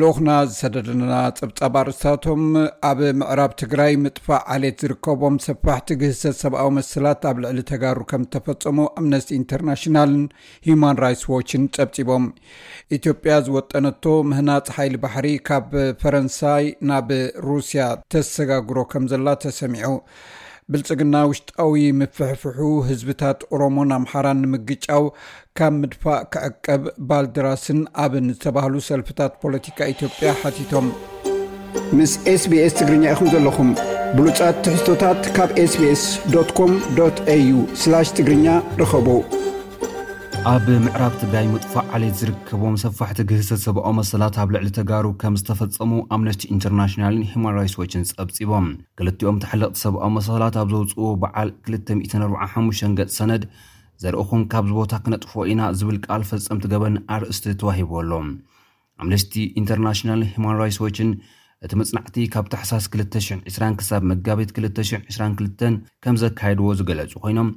ልኡኽና ዝሰደደና ፀብፃብ ኣርስታቶም ኣብ ምዕራብ ትግራይ ምጥፋእ ዓሌት ዝርከቦም ሰፋሕቲ ግህሰት ሰብኣዊ መስላት ኣብ ልዕሊ ተጋሩ ከም ዝተፈፀሙ ኣምነስቲ ኢንተርናሽናልን ሂዩማን ራይትስ ዎችን ፀብፂቦም ኢትዮጵያ ዝወጠነቶ ምህናፅ ሓይሊ ባሕሪ ካብ ፈረንሳይ ናብ ሩስያ ተሰጋግሮ ከም ዘላ ተሰሚዑ ብልጽግና ውሽጣዊ ምፍሕፍሑ ህዝብታት ኦሮሞን ኣምሓራን ንምግጫው ካብ ምድፋእ ክዕቀብ ባልድራስን ኣብን ዝተባህሉ ሰልፍታት ፖለቲካ ኢትዮጵያ ሓቲቶም። ምስ ኤስቢኤስ ትግርኛ ኢኹም ዘለኹም ብሉጻት ትሕዝቶታት ካብ ኤስቢኤስ ዶት ኮም ዶት ኤዩ ስላሽ ትግርኛ ርኸቡ ኣብ ምዕራብ ትግራይ ምጥፋእ ዓሌት ዝርከቦም ሰፋሕቲ ግህሰት ሰብኣዊ መሰላት ኣብ ልዕሊ ተጋሩ ከም ዝተፈጸሙ ኣምነስቲ ኢንተርናሽናልን ሂማን ራይትስ ዎችን ጸብጺቦም ክልቲኦም ተሓለቕቲ ሰብኣዊ መሰላት ኣብ ዘውፅእዎ በዓል ክልተ ሚእትን ኣርብዓን ሓሙሽተን ገፅ ሰነድ ዘርእኹም ካብዚ ቦታ ክነጥፍኦ ኢና ዝብል ቃል ፈፀምቲ ገበን ኣርእስቲ ተዋሂብዎ ኣሎ። ኣምነስቲ ኢንተርናሽናልን ሂዩማን ራይትስ ዎችን እቲ መፅናዕቲ ካብ ታሕሳስ ክልተ ሽሕን ዕስራን ክሳብ መጋቢት ክልተ ሽሕን ዕስራን ክልተን ከምዘካየድዎ ዝገለፁ ኮይኖም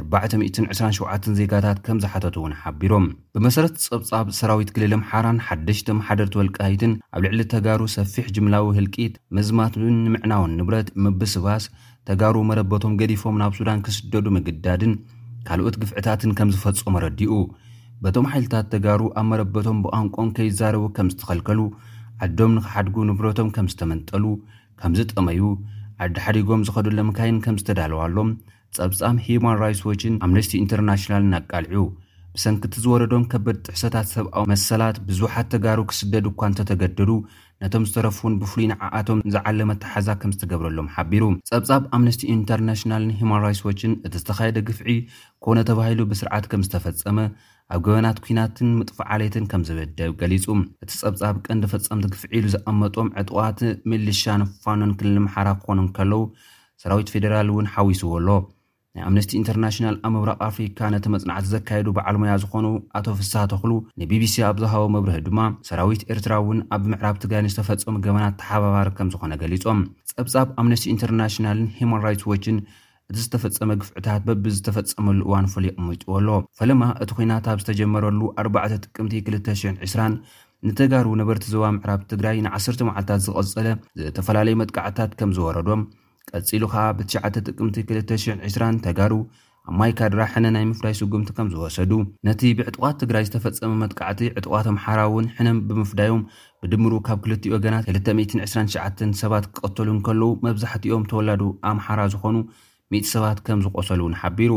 ኣርባዕተ ሚእትን ዕስራን ሸውዓተን ዜጋታት ከም ዝሓተቱ እውን ሓቢሮም። ብመሰረት ፀብፃብ ሰራዊት ክልል ኣምሓራን ሓደሽቲ ኣመሓደርቲ ወልቃይትን ኣብ ልዕሊ ተጋሩ ሰፊሕ ጅምላዊ ህልቂት፣ ምዝማትን ምዕናውን ንብረት፣ ምብስባስ፣ ተጋሩ መረበቶም ገዲፎም ናብ ሱዳን ክስደዱ ምግዳድን ካልኦት ግፍዕታትን ከም ዝፈፀሙ ኣረዲኡ። በቶም ሓይልታት ተጋሩ ኣብ መረበቶም ብቋንቆኦም ከይዛረቡ ከም ዝተኸልከሉ፣ ዓዶም ንክሓድጉ ንብረቶም ከም ዝተመንጠሉ፣ ከም ዝጠመዩ፣ ዓዲ ሓዲጎም ዝኸዱለ መካይን ከም ዝተዳለዋሎም ጸብጻብ ሂዩማን ራይትስ ዎችን ኣምነስቲ ኢንተርናሽናልን ኣቃሊዑ። ብሰንኪ እቲ ዝወረዶም ከበድቲ ጥሕሰታት ሰብኣዊ መሰላት፣ ብዙሓት ተጋሩ ክስደዱ እኳ እንተተገደዱ፣ ነቶም ዝተረፉ'ውን ብፍሉይ ንዓኣቶም ዝዓለመ ኣተሓሕዛ ከም ዝተገብረሎም ሓቢሩ። ጸብጻብ ኣምነስቲ ኢንተርናሽናልን ሂዩማን ራይትስ ዎችን፣ እቲ ዝተኻየደ ግፍዒ ኮነ ተባሂሉ ብስርዓት ከም ዝተፈጸመ፣ ኣብ ገበናት ኲናትን ምጥፋእ ዓሌትን ከም ዝምደብ ገሊጹ። እቲ ጸብጻብ፣ ቀንዲ ፈጸምቲ ግፍዒ ኢሉ ዘቐመጦም ዕጡቓት ምልሻን ፋኖን ክልል ኣምሓራ ክኾኑ እንከለዉ፣ ሰራዊት ፌደራል እውን ሓዊስዎ ኣሎ። ናይ ኣምነስቲ ኢንተርናሽናል ኣብ ምብራቕ ኣፍሪካ ነቲ መፅናዕቲ ዘካየዱ በዓል ሞያ ዝኾኑ ኣቶ ፍስሃ ተኽሉ ንቢቢሲ ኣብ ዝሃቦ መብርሂ ድማ ሰራዊት ኤርትራ እውን ኣብ ምዕራብ ትግራይ ንዝተፈፀሙ ገበናት ተሓባባሪ ከምዝኾነ ገሊፆም። ፀብፃብ ኣምነስቲ ኢንተርናሽናልን ሂዩማን ራይትስ ዎችን እቲ ዝተፈፀመ ግፍዕታት በብዝተፈፀመሉ እዋን ፈልዩ ኣቕሚጥዎ ኣሎ። ፈለማ እቲ ኹናት ኣብ ዝተጀመረሉ ኣርባዕተ ጥቅምቲ ክልተ ሽሕን ዕስራን ንተጋሩ ነበርቲ ዞባ ምዕራብ ትግራይ ንዓሰርተ መዓልታት ዝቐፀለ ዝተፈላለዩ መጥቃዕትታት ከም ዝወረዶም፣ ቀፂሉ ከዓ ብትሽዓተ ጥቅምቲ ክልተ ሽሕን ዕስራን ተጋሩ ኣብ ማይ ካድራ ሕነ ናይ ምፍዳይ ስጉምቲ ከም ዝወሰዱ፣ ነቲ ብዕጡቓት ትግራይ ዝተፈፀመ መጥቃዕቲ ዕጡቓት ኣምሓራ እውን ሕነ ብምፍዳዮም ብድምሩ ካብ ክልቲኡ ወገናት ክልተ ሚእትን ዕስራን ትሽዓተን ሰባት ክቕተሉ እንከለዉ መብዛሕቲኦም ተወላዶ ኣምሓራ ዝኾኑ ሚእቲ ሰባት ከም ዝቖሰሉ እውን ሓቢሩ።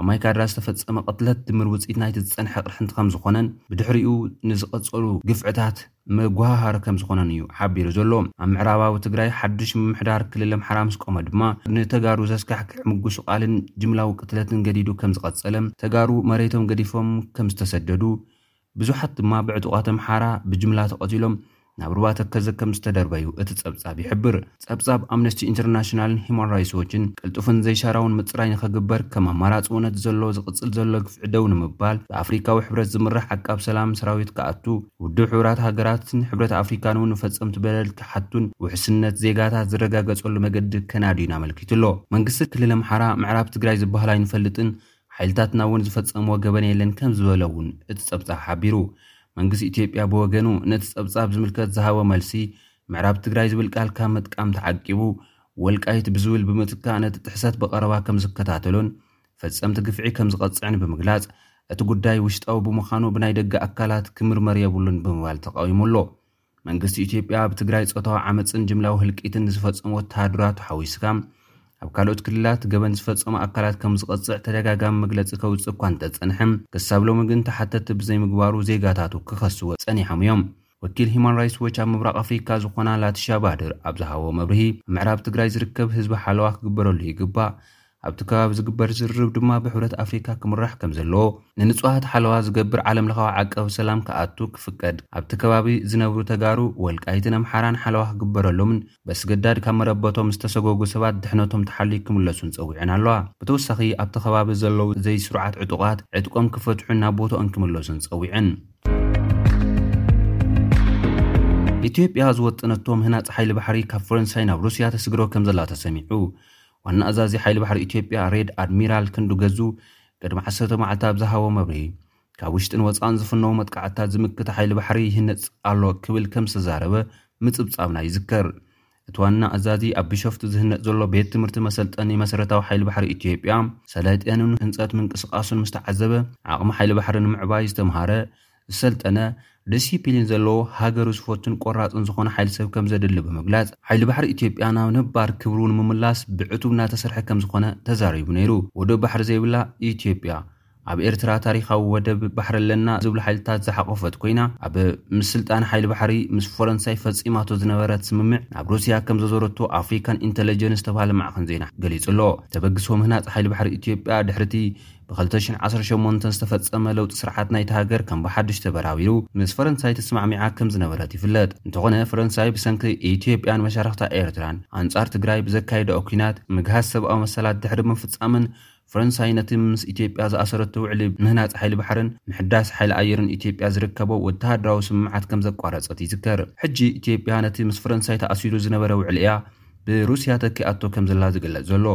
ኣብ ማይካድራ ዝተፈጸመ ቅትለት ድምር ውጽኢት ናይቲ ዝጸንሐ ቅርሕንቲ ከም ዝኾነን ብድሕሪኡ ንዝቐጸሉ ግፍዕታት መጓሃሃሪ ከም ዝኾነን እዩ ሓቢሩ ዘሎ። ኣብ ምዕራባዊ ትግራይ ሓዱሽ ምምሕዳር ክልል ኣምሓራ ምስ ቆመ ድማ ንተጋሩ ዘስካሕክሕ ምጉስቛልን ጅምላዊ ቅትለትን ገዲዱ ከም ዝቐጸለ፣ ተጋሩ መሬቶም ገዲፎም ከም ዝተሰደዱ ብዙሓት ድማ ብዕጡቓት ኣምሓራ ብጅምላ ተቐቲሎም ናብ ሩባ ተከዘ ከም ዝተደርበዩ እቲ ጸብጻብ ይሕብር። ጸብጻብ ኣምነስቲ ኢንተርናሽናልን ሂዩማን ራይትስ ዎችን፣ ቅልጡፍን ዘይሻራውን ምጽራይ ንኽግበር ከም ኣማራጺ እውን ነቲ ዘሎ ዝቕጽል ዘሎ ግፍዒ ደው ንምባል ብኣፍሪካዊ ሕብረት ዝምራሕ ዓቃብ ሰላም ሰራዊት ክኣቱ፣ ውድብ ሕቡራት ሃገራትን ሕብረት ኣፍሪካን እውን ንፈጸምቲ በደል ክሓቱን ውሕስነት ዜጋታት ዝረጋገጸሉ መገዲ ከናድዩን ኣመልኪቱ ኣሎ። መንግስቲ ክልል ኣምሓራ፣ ምዕራብ ትግራይ ዝበሃል ኣይንፈልጥን፣ ሓይልታትና እውን ዝፈፀምዎ ገበን የለን ከም ዝበለ እውን እቲ ፀብፃብ ሓቢሩ። መንግስቲ ኢትዮጵያ ብወገኑ ነቲ ፀብፃብ ዝምልከት ዝሃቦ መልሲ ምዕራብ ትግራይ ዝብል ቃል ካብ ምጥቃም ተዓቂቡ ወልቃይት ብዝብል ብምትካእ ነቲ ጥሕሰት ብቐረባ ከም ዝከታተሎን ፈፀምቲ ግፍዒ ከም ዝቐፅዕን ብምግላፅ እቲ ጉዳይ ውሽጣዊ ብምዃኑ ብናይ ደገ ኣካላት ክምርመር የብሉን ብምባል ተቓዊሙ ኣሎ። መንግስቲ ኢትዮጵያ ኣብ ትግራይ ፆታዊ ዓመፅን ጅምላዊ ህልቂትን ንዝፈፀሙ ወተሃደራቱ ሓዊስካ ኣብ ካልኦት ክልላት ገበን ዝፈፀሙ ኣካላት ከም ዝቐፅዕ ተደጋጋሚ መግለፂ ከውፅእ እኳ እንተፀንሐ ክሳብ ሎሚ ግን ተሓተቲ ብዘይምግባሩ ዜጋታቱ ክኸስዎ ፀኒሖም እዮም። ወኪል ሂማን ራይትስ ዎች ኣብ ምብራቕ ኣፍሪካ ዝኾና ላቲሻ ባድር ኣብ ዝሃቦ መብርሂ ኣብ ምዕራብ ትግራይ ዝርከብ ህዝቢ ሓለዋ ክግበረሉ ይግባእ፣ ኣብቲ ከባቢ ዝግበር ዝርርብ ድማ ብሕብረት ኣፍሪካ ክምራሕ ከምዘለዎ፣ ንንፁሃት ሓለዋ ዝገብር ዓለምለኻዊ ዓቃቢ ሰላም ክኣቱ ክፍቀድ፣ ኣብቲ ከባቢ ዝነብሩ ተጋሩ፣ ወልቃይትን ኣምሓራን ሓለዋ ክግበረሎምን በስገዳድ ካብ መረበቶም ዝተሰጎጉ ሰባት ድሕነቶም ተሓልዩ ክምለሱን ፀዊዐን ኣለዋ። ብተወሳኺ ኣብቲ ከባቢ ዘለው ዘይስሩዓት ዕጡቓት ዕጥቆም ክፈትሑን ናብ ቦትኦም ክምለሱን ፀዊዐን። ኢትዮጵያ ዝወጠነቶ ምህናፅ ሓይሊ ባሕሪ ካብ ፈረንሳይ ናብ ሩስያ ተስግሮ ከምዘላ ተሰሚዑ። ዋና ኣዛዚ ሓይሊ ባሕሪ ኢትዮጵያ ሬድ ኣድሚራል ክንዱ ገዙ ቅድሚ ዓሰርተ መዓልቲ ኣብ ዝሃቦ መብርሂ፣ ካብ ውሽጥን ወጻእን ዝፍነዉ መጥቃዕትታት ዝምክት ሓይሊ ባሕሪ ይህነጽ ኣሎ ክብል ከም ዝተዛረበ ምጽብጻብና ይዝከር። እቲ ዋና ኣዛዚ ኣብ ቢሾፍቱ ዝህነጽ ዘሎ ቤት ትምህርቲ መሰልጠኒ መሰረታዊ ሓይሊ ባሕሪ ኢትዮጵያ ሰለጤኑን ህንጸት ምንቅስቓሱን ምስ ተዓዘበ ዓቕሚ ሓይሊ ባሕሪ ንምዕባይ ዝተምሃረ ዝሰልጠነ፣ ዲሲፒሊን ዘለዎ፣ ሃገሩ ዝፈቱን ቆራፅን ዝኾነ ሓይሊ ሰብ ከምዘድሊ ብምግላፅ፣ ሓይሊ ባሕሪ ኢትዮጵያ ናብ ነባር ክብሩ ንምምላስ ብዕቱብ እናተሰርሐ ከምዝኾነ ተዛሪቡ ነይሩ። ወደብ ባሕሪ ዘይብላ ኢትዮጵያ ኣብ ኤርትራ ታሪኻዊ ወደብ ባሕሪ ኣለና ዝብሉ ሓይልታት ዝሓቖፈት ኮይና፣ ኣብ ምስልጣን ሓይሊ ባሕሪ ምስ ፈረንሳይ ፈፂማቶ ዝነበረት ስምምዕ ናብ ሩሲያ ከምዘዞረቶ ኣፍሪካን ኢንተለጀንስ ዝተብሃለ ማዕኸን ዜና ገሊፁ ኣሎ። ተበግሶ ምህናፅ ሓይሊ ባሕሪ ኢትዮጵያ ድሕሪ'ቲ ብ ክልተ ሽሕ ዓሰርተ ሸሞንተ ዝተፈጸመ ለውጢ ስርዓት ናይታ ሃገር ከም ብሓዱሽ ተበራቢሩ ምስ ፈረንሳይ ተስማዕሚዓ ከም ዝነበረት ይፍለጥ። እንተኾነ ፈረንሳይ ብሰንኪ ኢትዮጵያን መሻርኽታ ኤርትራን ኣንጻር ትግራይ ብዘካየደኦ ኲናት ምግሃስ ሰብኣዊ መሰላት ድሕሪ ምፍጻመን ፈረንሳይ ነቲ ምስ ኢትዮጵያ ዝኣሰረቶ ውዕሊ ምህናጽ ሓይሊ ባሕርን ምሕዳስ ሓይሊ ኣየርን ኢትዮጵያ ዝርከቦ ወተሃደራዊ ስምምዓት ከም ዘቋረጸት ይዝከር። ሕጂ ኢትዮጵያ ነቲ ምስ ፈረንሳይ ተኣሲሩ ዝነበረ ውዕሊ'ያ ብሩስያ ተኪኣቶ ከም ዘላ ዝግለጽ ዘሎ።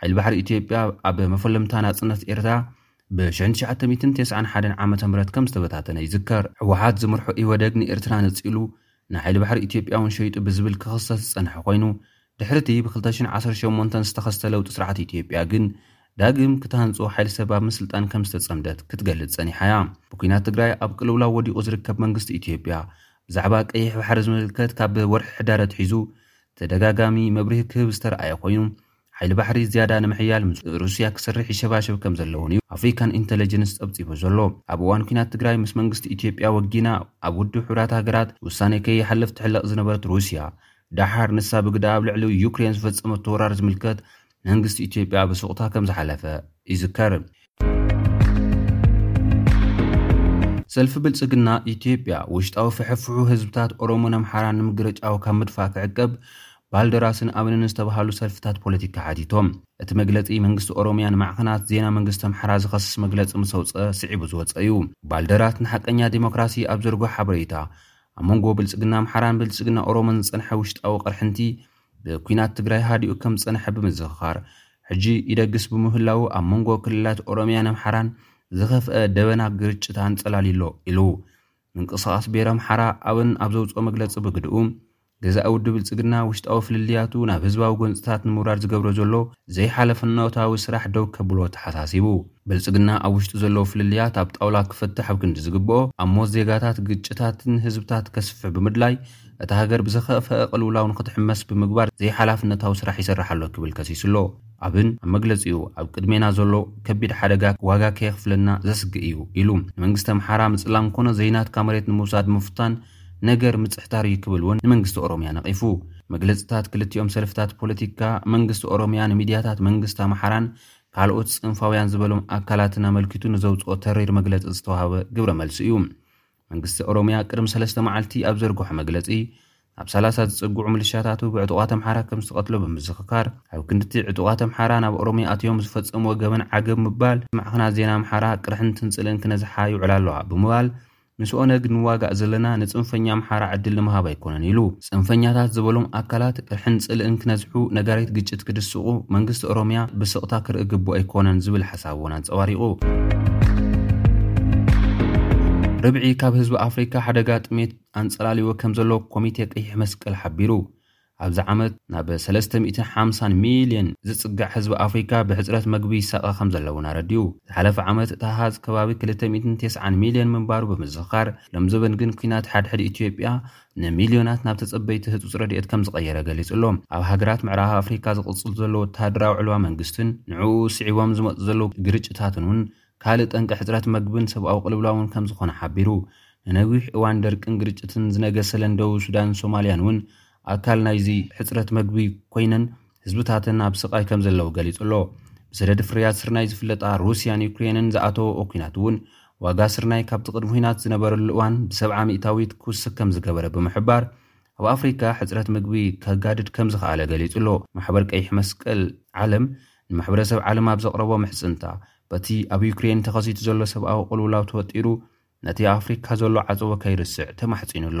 ሓይሊ ባሕሪ ኢትዮጵያ ኣብ መፈለምታ ናጽነት ኤርትራ ብ ሽሕን ትሽዓተ ሚእትን ተስዓን ሓደን ዓመተ ምህረት ከም ዝተበታተነ ይዝከር። ህወሓት ዝመርሖ ኢህወደግ ንኤርትራ ነጺሉ ንሓይሊ ባሕሪ ኢትዮጵያ'ውን ሸይጡ ብዝብል ክኽሰስ ዝጸንሐ ኮይኑ፣ ድሕሪ'ቲ ብ ክልተ ሽሕን ዓሰርተ ሸሞንተን ዝተኸስተ ለውጢ ስርዓት ኢትዮጵያ ግን ዳግም ክተሃንጾ ሓይሊ ሰብ ኣብ ምስልጣን ከም ዝተጸምደት ክትገልጽ ጸኒሓ'ያ። ብኲናት ትግራይ ኣብ ቅልውላው ወዲቑ ዝርከብ መንግስቲ ኢትዮጵያ፣ ብዛዕባ ቀይሕ ባሕሪ ዝምልከት ካብ ወርሒ ሕዳር ኣትሒዙ ተደጋጋሚ መብርሂ ክህብ ዝተርኣየ ኮይኑ፣ ሓይሊ ባሕሪ ዝያዳ ንምሕያል ምስ ሩስያ ክሰርሕ ይሸባሸብ ከምዘሎ'ውን'ዩ ኣፍሪካን ኢንተለጀንስ ፀብፂቡ ዘሎ። ኣብ እዋን ኲናት ትግራይ ምስ መንግስቲ ኢትዮጵያ ወጊና ኣብ ውድብ ሕቡራት ሃገራት ውሳኔ ከይሓልፍ ትሕለቕ ዝነበረት ሩስያ፣ ደሓር ንሳ ብግደኣ ኣብ ልዕሊ ዩክሬን ዝፈፀመቶ ወራር ዝምልከት መንግስቲ ኢትዮጵያ ብሱቕታ ከምዝሓለፈ ይዝከር። ሰልፊ ብልጽግና ኢትዮጵያ ውሽጣዊ ፍሕፍሑ ህዝብታት ኦሮሞን ኣምሓራን ንምግርጫው ካብ ምድፋእ ክዕቀብ ባልደራስን ኣብንን ዝተባሃሉ ሰልፍታት ፖለቲካ ሓቲቶም። እቲ መግለጺ መንግስቲ ኦሮምያ ንማዕኸናት ዜና መንግስቲ ኣምሓራ ዝኸስስ መግለጺ ምስ ኣውጽአ ስዒቡ ዝወጸ እዩ። ባልደራስ ንሓቀኛ ዴሞክራሲ ኣብ ዘርግሖ ሓበሬታ፣ ኣብ መንጎ ብልጽግና ኣምሓራን ብልጽግና ኦሮሞን ዝጸንሐ ውሽጣዊ ቅርሕንቲ ብኲናት ትግራይ ሃዲኡ ከም ዝፀንሐ ብምዝኽኻር፣ ሕጂ ይደግስ ብምህላዉ ኣብ መንጎ ክልላት ኦሮሚያን ኣምሓራን ዝኸፍኣ ደበና ግርጭት ኣንፀላልዩ ኣሎ ኢሉ። ምንቅስቓስ ብሄረ ኣምሓራ ኣብን ኣብ ዘውፅኦ መግለፂ ብግድኡ፣ ገዛኢ ውድብ ብልፅግና ውሽጣዊ ፍልልያቱ ናብ ህዝባዊ ጎንፅታት ንምውራድ ዝገብሮ ዘሎ ዘይሓለፍነታዊ ስራሕ ደው ከብሎ ኣተሓሳሲቡ። ብልፅግና ኣብ ውሽጡ ዘለዉ ፍልልያት ኣብ ጣውላ ክፈትሕ ኣብ ክንዲ ዝግበኦ፣ ኣብ ሞት ዜጋታት፣ ግጭታትን ህዝብታት ከስፍሕ ብምድላይ፣ እታ ሃገር ብዘኸፈኣ ቅልውላው ንክትሕመስ ብምግባር ዘይሓላፍነታዊ ስራሕ ይሰርሕ ኣሎ ክብል ከሲሱ'ሎ። ኣብን ኣብ መግለጺኡ ኣብ ቅድሜና ዘሎ ከቢድ ሓደጋ ዋጋ ከየኽፍለና ዘስግእ እዩ ኢሉ። ንመንግስቲ ኣምሓራ ምጽላም ኮነ ዘይናትካ መሬት ንምውሳድ ምፍታን ነገር ምጽሕታር እዩ ክብል እውን ንመንግስቲ ኦሮሚያ ነቒፉ። መግለጽታት ክልቲኦም ሰልፍታት ፖለቲካ፣ መንግስቲ ኦሮሚያ ንሚድያታት መንግስቲ ኣምሓራን ካልኦት ጽንፋውያን ዝበሎም ኣካላትን ኣመልኪቱ ንዘውጽኦ ተሪር መግለጺ ዝተዋህበ ግብረ መልሲ እዩ። መንግስቲ ኦሮምያ ቅድሚ ሰለስተ መዓልቲ ኣብ ዘርግሖ መግለጺ፣ ናብ ሰላሳ ዝጽግዑ ምልሻታቱ ብዕጡቓት ኣምሓራ ከም ዝተቐትሎ ብምዝኽካር፣ ኣብ ክንዲ እቲ ዕጡቓት ኣምሓራ ናብ ኦሮምያ ኣትዮም ዝፈጸምዎ ገበን ዓገብ ምባል፣ ማዕኸናት ዜና ኣምሓራ ቅርሕንትን ጽልእን ክነዝሓ ይውዕላ ኣለዋ ብምባል፣ ምስ ኦነግ ንዋጋእ ዘለና ንጽንፈኛ ኣምሓራ ዕድል ንምሃብ ኣይኮነን ኢሉ። ፅንፈኛታት ዝበሎም ኣካላት ቅርሕን ፅልእን ክነዝሑ፣ ነጋሪት ግጭት ክድስቑ፣ መንግስቲ ኦሮሚያ ብስቕታ ክርኢ ግቡእ ኣይኮነን ዝብል ሓሳብ እውን ኣንፀባሪቑ። ርብዒ ካብ ህዝቢ ኣፍሪካ ሓደጋ ጥሜት ኣንፀላልይዎ ከምዘሎ ኮሚቴ ቀይሕ መስቀል ሓቢሩ። ኣብዚ ዓመት ናብ ሰለስተ ሚእትን ሓምሳን ሚልየን ዝፅጋዕ ህዝቢ ኣፍሪካ ብሕፅረት መግቢ ይሳቐ ከምዘሎ እውን ኣረዲኡ። ዝሓለፈ ዓመት እቲ ኣሃዝ ከባቢ ክልተ ሚእትን ተስዓን ሚልየን ምንባሩ ብምዝኽኻር፣ ሎምዘበን ግን ኲናት ሓድሕድ ኢትዮጵያ፣ ንሚልዮናት ናብ ተጸበይቲ ህጹጽ ረድኤት ከም ዝቐየረ ገሊጹ'ሎ። ኣብ ሃገራት ምዕራብ ኣፍሪካ ዝቕጽል ዘሎ ወተሃደራዊ ዕልዋ መንግስትን ንዕኡ ስዒቦም ዝመጹ ዘለዉ ግርጭታትን እውን ካልእ ጠንቂ ሕጽረት መግብን ሰብኣዊ ቅልውላውን ከም ዝኾነ ሓቢሩ። ንነዊሕ እዋን ደርቅን ግርጭትን ዝነገሰለን ደቡብ ሱዳንን ሶማልያን እውን ኣካል ናይዚ ሕጽረት መግቢ ኮይነን ህዝብታተን ኣብ ስቓይ ከም ዘለዉ ገሊጹ ኣሎ። ብሰደድ ፍርያት ስርናይ ዝፍለጣ ሩስያን ዩክሬንን ዝኣተወኦ ኲናት እውን ዋጋ ስርናይ ካብቲ ቅድሚ ኲናት ዝነበረሉ እዋን ብሰብዓ ሚእታዊት ክውስኽ ከም ዝገበረ ብምሕባር ኣብ ኣፍሪካ ሕጽረት ምግቢ ከጋድድ ከም ዝኸኣለ ገሊጹ ኣሎ። ማሕበር ቀይሕ መስቀል ዓለም ንማሕበረሰብ ዓለም ኣብ ዘቕረቦ ምሕጽንታ በቲ ኣብ ዩክሬን ተኸሲቱ ዘሎ ሰብኣዊ ቅልውላው ተወጢሩ ነቲ ኣፍሪካ ዘሎ ዓፀቦ ከይርስዕ ተማሕፂኑ ኣሎ።